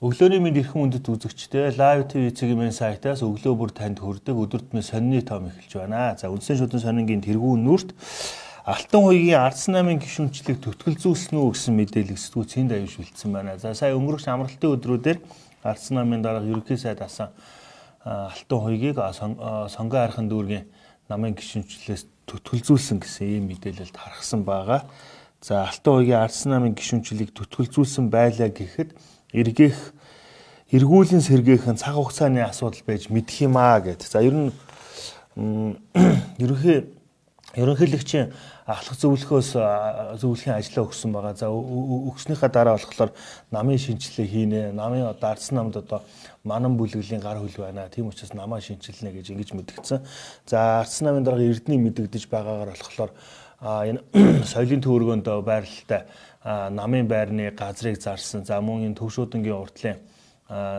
Өглөөний мэнд эрхэм үндэт үзэгчдээ Live TV мэн сайтаас өглөө бүр танд хүрдэг өдөртмийн сонины том эхэлж байна. За үндсэн шүтэн сонингийн тэргүүн нүрт Алтан хуйгийн Ардсан намын гишүүнчлэг төтгөлзүүлсэн үү гэсэн мэдээлэл сэтгүүцийн даяж бэлдсэн байна. За сая өнгөрөх амралтын өдрүүдээр Ардсан намын дарга ерөнхий сайд асан Алтан хуйгийг сонгоо архан дүүргийн намын гишүүнчлээс төтгөлзүүлсэн гэсэн ийм мэдээлэлд харгасан байгаа. За Алтан хуйгийн Ардсан намын гишүүнчлийг төтгөлзүүлсэн байлаа гэхэд эргээх эргүүлэн сэргээх цаг хугацааны асуудал байж мэдх юм аа гэд. За ер нь ерөнхий ерөнхийлөгчийн ахлах зөвлөхөөс зөвлөхийн ажлаа өгсөн байгаа. За өгснөхийн дараа болохоор намын шинжилгээ хийнэ. Намын одоо ардсан намд одоо манан бүлэглэлийн гар хөл байна. Тийм учраас намаа шинчилнэ гэж ингэж мэдгдсэн. За ардсан намын дараа эрдний мэдэгдэж байгаагаар болохоор энэ соёлын төөргөнд байрлалтай намын байрны газрыг зарсан. За мөн энэ төвшөөдөнгийн уртлын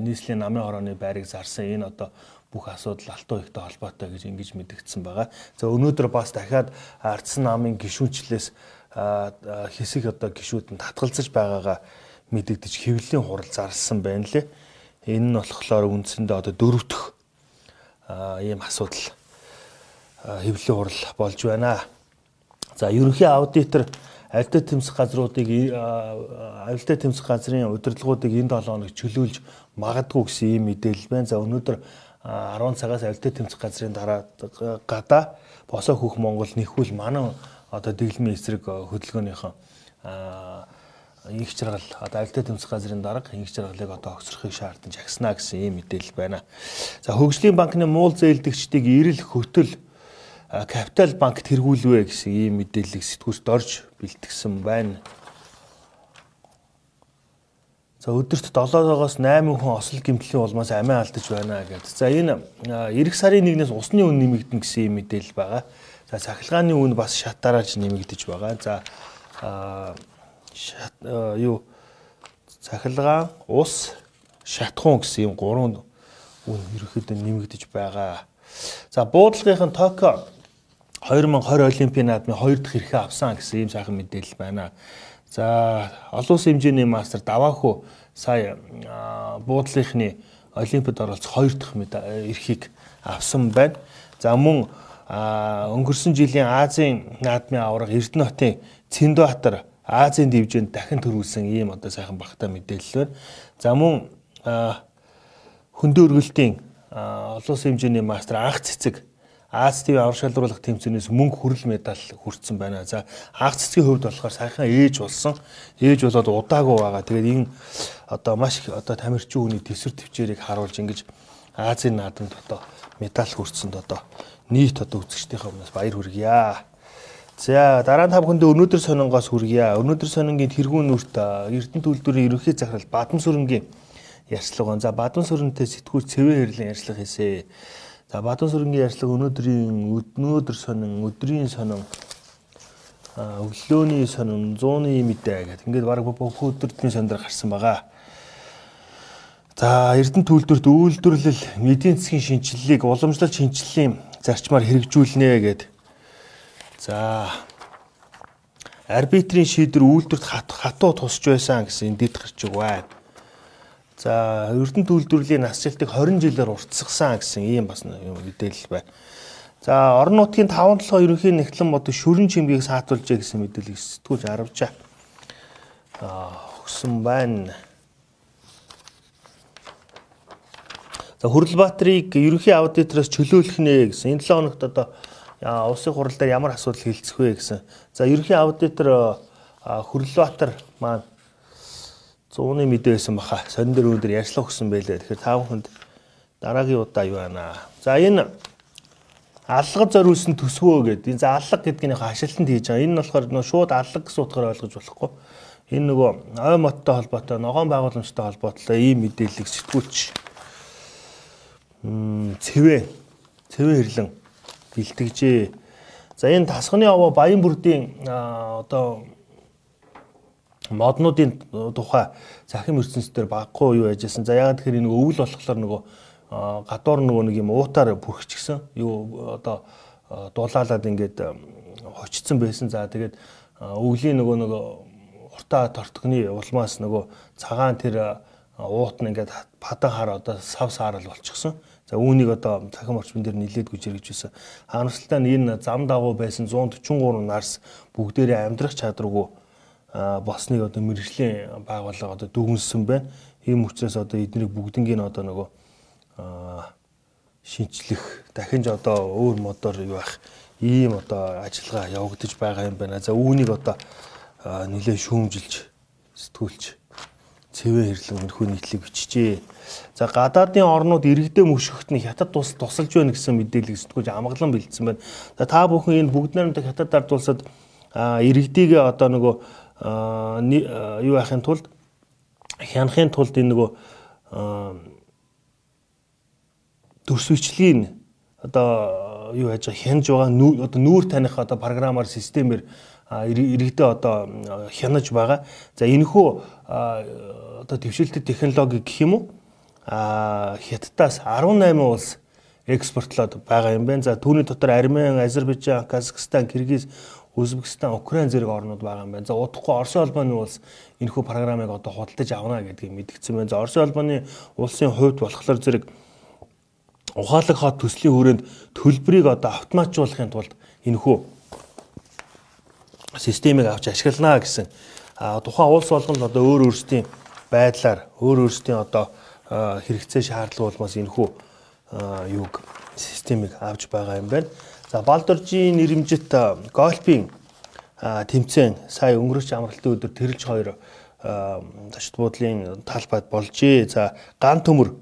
нийслэлийн намын хорооны байрыг зарсан. Энэ одоо бүх асуудал алтан ихтэй холбоотой гэж ингэж мэдэгдсэн байгаа. За өнөөдөр бас дахиад ардсан намын гишүүнчлээс хэсэг одоо гишүүд нь татгалзаж байгаагаа мэдэгдэж хэвлэлийн хурал зарлсан байна лээ. Энэ нь болохоор үндсэндээ одоо дөрөвдөх ийм асуудал хэвлэлийн хурал болж байна. За ерөнхий аудитор авилтаа тэмцэх газруудыг авилтаа тэмцэх газрын удирдлагуудыг энэ 7 хоног чөлөөлж магадгүй гэсэн ийм мэдээлэл байна. За өнөөдөр 10 цагаас авилтаа тэмцэх газрын дараа гадаа босоо хөх Монгол нэхүүл манай одоо дэглэмийн эсрэг хөдөлгөөнийхөө инх жаргал одоо авилтаа тэмцэх газрын дарга инх жаргалыг одоо огцрохыг шаардсан жагснаа гэсэн ийм мэдээлэл байна. За хөгжлийн банкны муул зээлдэгчдийг ирэл хөтөл капитал банкт хэрэгүүлвэ гэсэн ийм мэдээллийг сэтгүүлд орж бэлтгэсэн байна. За өдөрт 7-оос 8 хүн осол гэмтлийн улмаас амиа алдаж байна гэдэг. За энэ эх сарын 1-ээс усны үн нэмэгдэн гэсэн ийм мэдээлэл байгаа. За цахилгааны үн бас шатаараач нэмэгдэж байгаа. За юу цахилгаан, ус, шатхуун гэсэн ийм гурван үн ерөөхдөө нэмэгдэж байгаа. За буудлагын Токио 2020 Олимпийн наадмын 2 дахь хэрхээ авсан гэсэн ийм сайхан мэдээлэл байна. За олон улсын хэмжээний мастер Давааху сая буудлынхны Олимпиад оролцох 2 дахь эрхийг авсан байна. За мөн өнгөрсөн жилийн Азийн наадмын авраг Эрдэнэтийн Цэндбаатар Азийн дивжинд дахин төрүүлсэн ийм одоо сайхан багтаа мэдээлэл байна. За мөн хөндөө өргөлтийн олон улсын хэмжээний мастер анх цэцэг ТV авар шалруулах тэмцээнээс мөнгө хүрэл медаль хүртсэн байна. За анх цэцгийн хувьд болохоор саяхан ээж болсон. Ээж болоод удаагүй байгаа. Тэгээд энэ одоо маш их одоо тамирчин хүний төсвөр төвчээрийг харуулж ингэж Азийн наадамд одоо медаль хүртсэнд одоо нийт одоо үзэгчдийнхээ өмнөөс баяр хүргье. За дараа нь та бүхэндээ өнөөдөр сонингоос хүргье. Өнөөдөр сонингийн тэргүүн нүрт Эрдэнэ төлөвлөрийн ерөнхий захирал Бадам сүрэнгийн ярьцлага. За Бадам сүрэнтэй сэтгүүл цэвэн хэрлэн ярьцлага хийсэн. За Бадам сүрэнгийн ярьцлага өнөөдрийн өнөөдөр сонин, өдрийн сонин, өглөөний сонин, зууны мэдээ гэдэг. Ингээд баг бүх өдөртний сондөр гарсан байгаа. За Эрдэнэ төлөвлөрт үйлдвэрлэл, эдийн засгийн шинжилгээг уламжлалт шинжиллийн зарчмаар хэрэгжүүлнэ гэдэг. За арбитрийн шийдвэр үйлдвэрт хатуу тусч байсан гэсэн энд дэд гарч байгаа. За Эрдэнэ үйлдвэрлэлийн насжилтыг 20 жилээр уртсгасан гэсэн ийм бас мэдээлэл байна. За орон нутгийн 5-7 ерөнхий нэгтлэн бод шүрэн чимгийг саатуулжээ гэсэн мэдээллийг сэтгүүлж аравжаа. Аа өгсөн байна. За Хөрлбаатарыг ерөнхий аудитороос чөлөөлөх нэ гэсэн. Энэ 7 хоногт одоо улсын хурал дээр ямар асуудал хилцэх вэ гэсэн. За ерөнхий аудитор Хөрлбаатар маань 100-ны мэдээ байсан баха. Сонин дээр өндөр ярьслах өгсөн байлээ. Тэгэхээр та бүхэнд дараагийн удаа юу байна? За энэ аллага зориулсан төсвөө гэдэг. Энэ за аллага гэдгийнх хашилтанд хийж байгаа. Энэ нь болохоор нөө шууд аллага гэсэн утгаар ойлгож болохгүй. Энэ нөгөө ой моттой холбоотой, ногоон байгууламжтай холбоотой ийм мэдээллийг сэтгүүлч цэвэ цэвэ хэрлэн бэлтгэжээ. За энэ тасганы овоо Баян бүрдийн одоо моднуудын тухай захим ертөнцийн баггүй юу яжсэн. За ягаад тэгэхээр нэг өвөл болохоор нөгөө гадуур нөгөө нэг юм уутаар бүрхчихсэн. Юу одоо дулаалаад ингээд хочцсон байсан. За тэгээд өвлийн нөгөө нөгөө уртаа тортгоны улмаас нөгөө цагаан тэр уут нь ингээд падан хар одоо сав саарал болчихсон. За үүнийг одоо цахим орчмон дээр нилээд гүжэр гэж байсан. Харамсалтай нь энэ зам дагуу байсан 143 нарс бүгдээрээ амьдрах чадваргүй босныг одоо мэрэгжлийн байгууллага одоо дүгнсэн байна. Ийм учраас одоо эднийг бүгднийг одоо нөгөө шинчлэх дахин ж одоо өөр модоор юу байх ийм одоо ажиллагаа явагдаж байгаа юм байна. За үүнийг одоо нэлээд шүүмжилж сэтгүүлч цэвэн хэрлэн өнөхөө нийтлэг бичжээ. За гадаадын орнууд иргэдэм өшгөхт нь хятад тус тусалж байна гэсэн мэдээлэл сэтгүүлч амгалан бэлдсэн байна. За та бүхэн энэ бүгд найрамдах хятад ард улсад иргэдийг одоо нөгөө юу яахын тулд хянахын тулд энэ нөгөө төрсвчлэгийн одоо юу яаж хянаж байгаа одоо нүүр таних одоо програмаар системээр иргэдээ одоо хянаж байгаа. За энэхүү одоо дэвшилтэд технологи гэх юм уу? А хятадаас 18 улс экспортлоод байгаа юм байна. За түүний дотор Армен, Азербайджан, Казахстан, Киргиз, Узбекистан, Украин зэрэг орнууд байгаа юм байна. За удахгүй Оросын холбооны улс энэхүү програмыг одоо худалдаж авна гэдгийг мэдгдсэн байна. За Оросын холбооны улсын хувьд болохоор зэрэг ухаалаг хот төслийн хүрээнд төлбөрийг одоо автоматжуулахын тулд энэхүү системийг авч ашиглана гэсэн тухайн улс болгон л одоо өөр өөрсдийн байдлаар өөр өөрсдийн одоо хэрэгцээ шаардлага болмоос энэхүү юуг системийг авч байгаа юм байна. За Балдоржийн нэрэмжит гольфийн тэмцээн сая өнгөрч амралтын өдөр тэрэлж хоёр ташд буудлын талбайд болжээ. За ган төмөр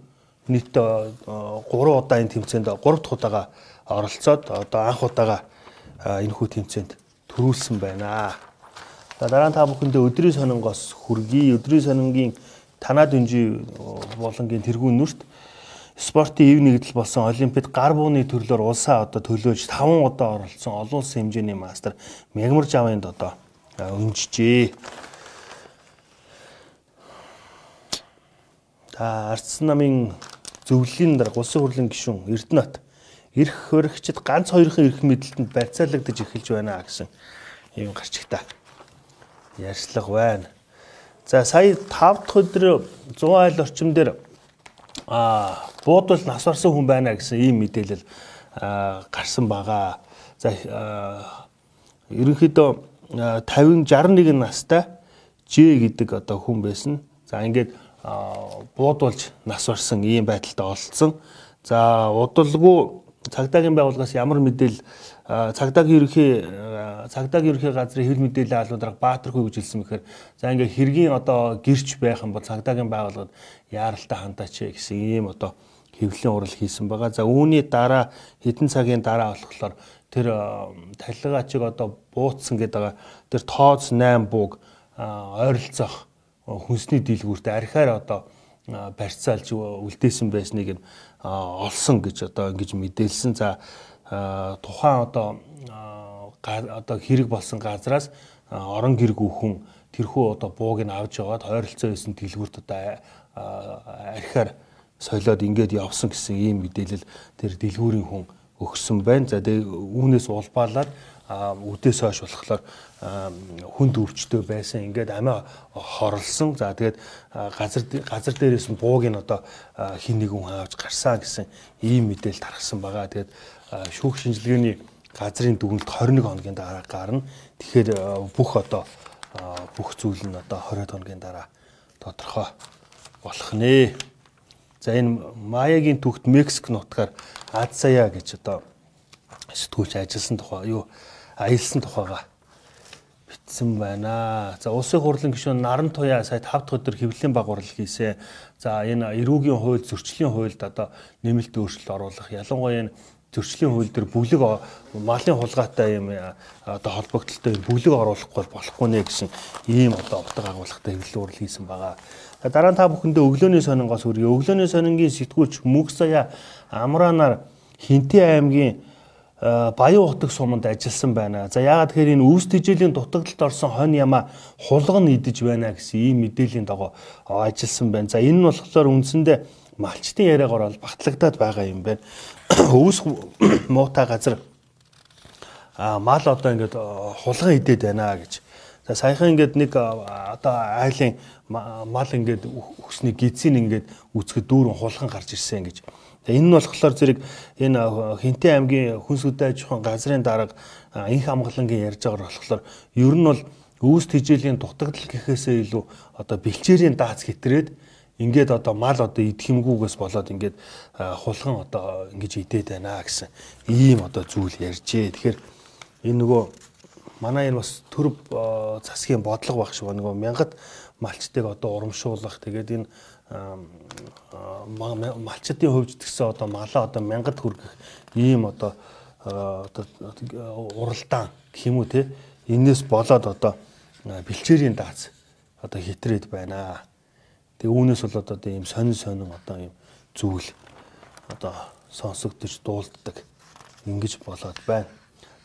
нийт 3 удаа энэ тэмцээнд 3 дахь удаага оролцоод одоо анх удаага энэхүү тэмцээнд төрүүлсэн байна. За дараа нь та бүхэндээ өдрийн сонингоос хүргэе. Өдрийн сонингийн танаад өнжи болонгийн тэргүүн нүрт спортын ив нэгдэл болсон олимпиад гар бууны төрлөөр улсаа одоо төлөөж 5 удаа оролцсон олон улсын хэмжээний мастер Мягмар Жавынд одоо өнжижээ. За Ардсан намын зөвлөлийн дараа улсын хурлын гишүүн Эрдэнэт эрх хөрөгчд ганц хоёрын эрх мэдэлтэнд барьцаалагдаж эхэлж байна гэсэн ийм гарчигтай ярьслага байна. За сая 5 дахь өдөр 100 айл орчим дээр буудвал нас барсан хүн байна гэсэн ийм мэдээлэл гарсан байгаа. За ерөнхийдөө 50 61 настай Ж гэдэг одоо хүн байсан. За ингээд буудуулж нас барсан ийм байдалтай олцсон. За удалгүй цагдаагийн байгууллагаас ямар мэдээлэл цагдаагийн ерөнхий цагдаагийн ерөнхий газрын хэл мэдээллийн албадраг Баатархүй гэж хэлсэн мэхээр за ингээ хэргийн одоо гэрч байх юм бол цагдаагийн байгууллагад яаралтай хандаач гэсэн ийм одоо хэвлэлийн урал хийсэн байгаа. За үүний дараа хэдэн цагийн дараа болохоор тэр талигаачиг одоо бууцсан гэдэг байгаа. Тэр тооц 8 бууг ойролцоох хүнсний дийлгүүрт архиар одоо барьцаалж үлдээсэн байсныг нь олсон гэж одоо ингэж мэдээлсэн. За тухайн одоо одоо хэрэг болсон газраас орон гэрг үхэн тэрхүү одоо бууг нь авч яваад ойролцоо байсан дэлгүүрт одоо архиар солиод ингээд явсан гэсэн ийм мэдээлэл тэр дэлгүүрийн хүн өгсөн байна. За тэгээ үүнээс улбаалаад үдээс хойш болохоор хүнд өвчтөй байсан. Ингээд амиа хорлсон. За тэгээд газар газар дээрээс нь бууг нь одоо хин нэг хүн хаавж гарсан гэсэн ийм мэдээлэл тархсан байгаа. Тэгээд шүүх шинжилгээний газрын дүгнэлт 21 хоногийн дараа гарна. Тэгэхээр бүх одоо бүх зүйл нь одоо 20 хоногийн дараа тодорхой болох нэ. За энэ Маягийн түүхт Мексик нутгаар Адсая гэж одоо сэтгүүлч ажилласан тухай юу аялсан тухайга битсэн байна. За улсын хурлын гишүүн Наран Туяа сая 5 дахь өдөр хэвлэлийн багварл хийсэн. За энэ эрүүгийн хууль, зөрчлийн хуульд одоо нэмэлт өөрчлөлт оруулах. Ялангуяа энэ зөрчлийн хууль дээр бүлэг малын хулгайтай юм одоо холбогдлолтой бүлэг оруулахгүй болохгүй нэ гэсэн ийм одоо утга агуулгатай хэвлэл урал хийсэн байгаа. Дараа нь та бүхэндээ өглөөний сонингоос хүргэе. Өглөөний сонингийн сэтгүүлч Мөнхсая Амранаар Хинтээ аймгийн Э, Баян утаг суманд ажилласан байна. За яагаад тэгэхээр энэ үүс тижээлийн дутагдалд орсон хонь яма хулган идэж байна гэсэн ийм мэдээллийн дагуу ажилласан байна. За энэ нь болохоор үндсэндээ малчтын яриагаар бол батлагдаад байгаа юм байна. Үүс муутай газар мал одоо ингээд хулган идээд байна гэж. За саяхан ингээд нэг одоо айлын мал ингээд өгсний гидсийг ингээд үцгэд дүүрэн хулхан гарч ирсэн гэж. Энэ нь болохоор зэрэг энэ Хинтээ аймгийн хүнс үдэ аж ахуйн газрын дарга инх амгалангийн ярьж байгаа болохоор ер нь бол өвс тижээлийн дутагдал гэхээсээ илүү одоо бэлчээрийн даац хэтрээд ингээд одоо мал одоо идэх юмгүйгээс болоод ингээд хулган одоо ингэж идээд байна гэсэн ийм одоо зүйл ярьжээ. Тэгэхээр энэ нөгөө манай энэ бас төр засгийн бодлого баг шиг нөгөө мянгат малчтыг одоо урамшуулах тэгээд энэ малчдын хувьд гэсэн одоо малаа одоо мянгад хүргэх ийм одоо одоо уралдаан гэх юм уу те энээс болоод одоо бэлчээрийн даац одоо хитрээд байна. Тэгээ үүнээс бол одоо ийм сонин сонин одоо ийм зүйл одоо сонсогдож дуулддаг ингэж болоод байна.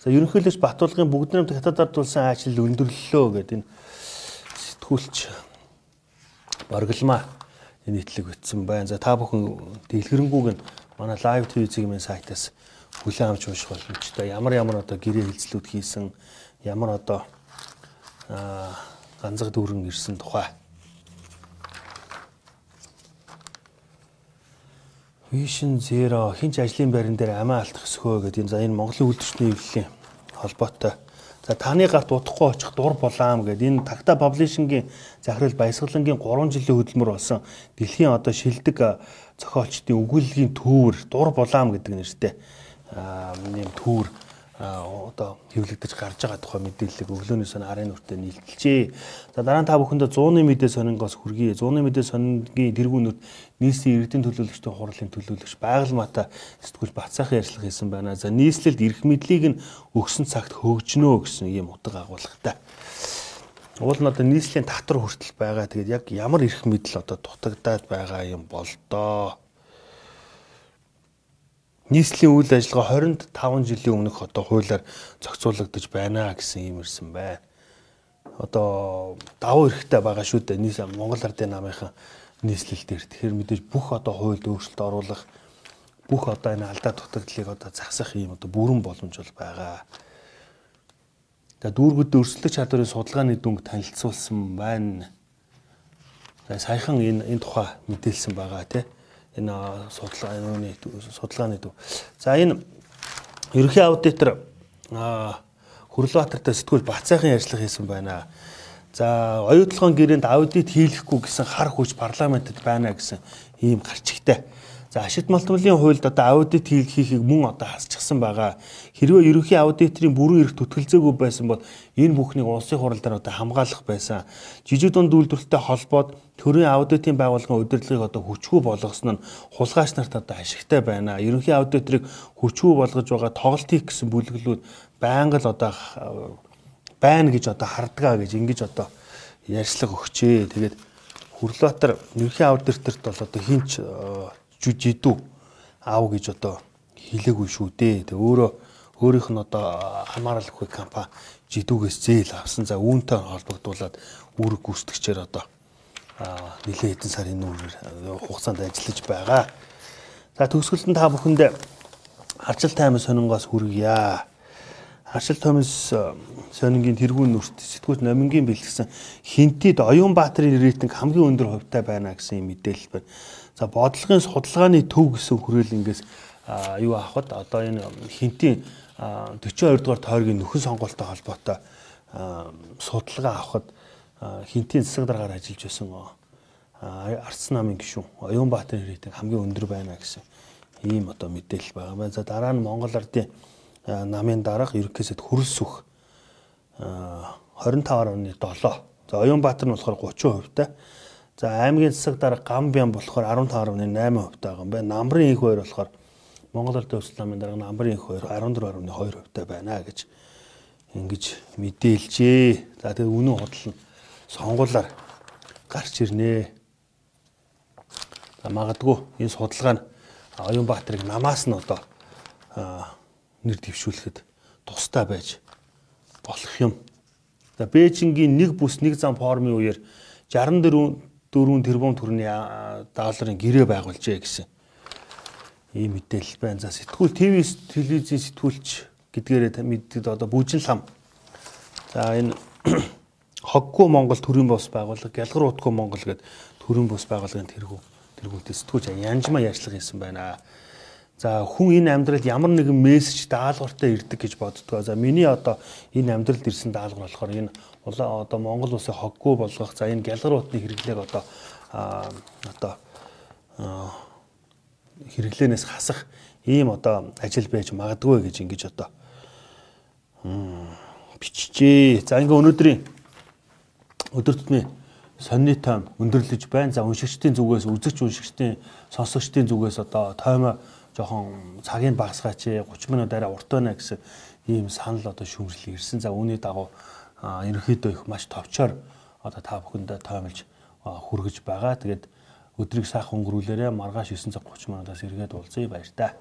За ерөнхийдөө Батулгын бүгд намт хятад ардуулсан ажил өндөрлөлөө гэдэг энэ сэтгүүлч борголмаа энэ итлэг өгсөн байна. За та бүхэн дэлгэрэнгүйг нь манай лайв телевизийн минь сайтаас хүлээн авч унших боломжтой. Ямар ямар одоо гэрээ хэлцлүүд хийсэн, ямар одоо аа ганцаг дүүрэн ирсэн тухай Vision Zero хинч ажлын байран дээр амиа алдах өсгөө гэдэг энэ за энэ Монголын үйлдвэрчний эвлэлийн холбоотой. За таны гарт удахгүй очих дур булаам гэдэг энэ Такта Publishing-ийн захирал Баясгалангийн 3 жилийн хөдөлмөр болсон дэлхийн одоо шилдэг зохиолчдын өгүүллийн төвөр дур булаам гэдэг нэртэй ийм төвөр одоо хэвлэгдэж гарч байгаа тухай мэдээллийг өглөөнөөс нь арын нүртэ нийлдэлжээ. За дараа нь та бүхэндээ 100-ны мэдээ сонингоос хүргэе. 100-ны мэдээ сонингийн тэргүүнүүд нийслэлийн иргэдийн төлөөлөгчдийн хурлын төлөөлөгч Байгальмаата сэтгүүл Бацаахан ярьцлага хийсэн байна. За нийслэлд эрх мэдлийг нь өгсөн цагт хөгжнөө гэсэн ийм утга агуулгатай. Уул нь одоо нийслэлийн татвар хүртэл байгаа. Тэгээд яг ямар эрх мэдэл одоо дутагдаад байгаа юм бол доо нийслэлийн үйл ажиллагаа 25 жилийн өмнөх одоо хуулиар зохицуулагдаж байна гэсэн юм ирсэн байна. Одоо давуу эрхтэй байгаа шүү дээ. Нийс Монгол Ардын намынхан нийслэл дээр. Тэгэхээр мэдээж бүх одоо хуульд өөрчлөлт оруулах бүх одоо энэ алдаа дутагдлыг одоо засах юм одоо бүрэн боломж бол байгаа. За дүүргүүд өрсөлдөх чадварын судалгааны дүнг танилцуулсан байна. За саяхан энэ энэ тухай мэдээлсэн байгаа тийм энэ судалгааны судалгааны төв. За энэ ерөнхий аудитор Хүрлбаатартай сэтгүүл Бацаахан ярьцлага хийсэн байна. За оюутлогын гэрээнд аудит хийлгэхгүй гэсэн хар хүч парламентэд байна гэсэн ийм гарчигтай. За ашигт малтмлын хуульд одоо аудит хийхийг мөн одоо хасчихсан байгаа. Хэрвээ ерөнхий аудиторын бүрэн эрх төтгөлзөөгүй байсан бол энэ бүхнийг улсын хурал дээр одоо хамгаалах байсан. Жижиг дунд үйлдвэрлэлтэй холбоод төрийн аудитын байгууллагын удирдлагыг одоо хүчгүй болгосон нь хулгайч нарт одоо ашигтай байна. Ерөнхий аудиторыг хүчгүй болгож байгаа тоглолт хийх гэсэн бүлэглүүд байнга л одоо байна гэж одоо хардгаа гэж ингэж одоо ярьцлага өгчээ. Тэгээд Хүрлбаатар ерөнхий аудиторт бол одоо хинч жидүү аав гэж одоо хэлээгүй шүү дээ. Тэг өөрөө өөрийнх нь одоо хамааралгүй компани жидүүгээс зээл авсан. За үүнтэй холбогдуулаад үүрэг гүйцэтгэгчээр одоо нэлээд хэдэн сарын нүүрээр хугацаанд ажиллаж байгаа. За төгсгөлд та бүхэнд арчил таймын сонингоос хүргье. Арчил таймс сонингийн тэргүүн нүрт сэтгүүл номингийн бэлтгэсэн хинтид Оюун Баатарын рейтинг хамгийн өндөр хувьтай байна гэсэн мэдээлэл байна. За бодлогын судалгааны төв гэсэн хүрээлэнгээс юу авахд одоо энэ хинтийн 42 дугаар тойргийн нөхөн сонгуультай холбоотой судалгаа авахд хинтийн засаг дараагаар ажиллаж байсан Арц намын гишүүн Оюун Баатарын рейтинг хамгийн өндөр байна гэсэн ийм одоо мэдээлэл байгаа байна. За дараа нь Монгол Ардын намын дараах ерөнхийсэд хөрөлсөх 25.7. За Оюун Баатар нь болохоор 30% тавтай. За аймгийн засаг дарга Гамбиан болохоор 15.8% байгаа юм байна. Намрын их хоёр болохоор Монгол Улсын өсөлт намын дарга Намрын их хоёр 14.2% байна гэж ингэж мэдээлжээ. За тэгээ үнэн худал нь сонгуулаар гарч ирнэ. За магадгүй энэ судалгаа нь Оюун Баатарыг намаас нь одоо нэр дэвшүүлэхэд тустай байж болох юм. За Бээжингийн нэг бүс нэг зам формын үеэр 64 4 тэрбум төгрөгийн долларын гэрээ байгуулжээ гэсэн ийм мэдээлэл байна. За сэтгүүл ТV телевизийн сэтгүүлч гэдгээрээ мэддэг одоо бүжин лам. За энэ хоггүй Монгол төрийн бос байгууллага, гялгар утгүй Монгол гэдэг төрийн бос байгууллагын тэргүү тэргүүтээ сэтгүүлж янжмаа ярьцлага хийсэн байна. За хүн энэ амьдралд ямар нэгэн мессеж даалгавартай ирдэг гэж боддгоо. За миний одоо энэ амьдралд ирсэн даалгавар болохоор энэ одоо Монгол улсыг хоггүй болгох, за энэ гялгаруутны хэрэглээг одоо одоо хэрэглээнээс хасах ийм одоо ажил байж магадгүй гэж ингэж одоо биччихээ. За ингээ өнөөдрийн өдөр тутмын сонины тайм өндөрлөж байна. За уншигчдын зүгээс, үзэгч уншигчдын, сонсогчдын зүгээс одоо таймаа жоохон цагийг багасгаач 30 минут арай урт байна гэсэн ийм санал одоо шүүмжлэл ирсэн. За үүний дагуу ерөнхийдөө их маш товчоор одоо та бүхэндээ тоомлж хүргэж байгаа. Тэгээд өдрийг сайхан өнгөрүүлээрэ маргааш 9:30 минутаас эргээд уулзъя баяр таа.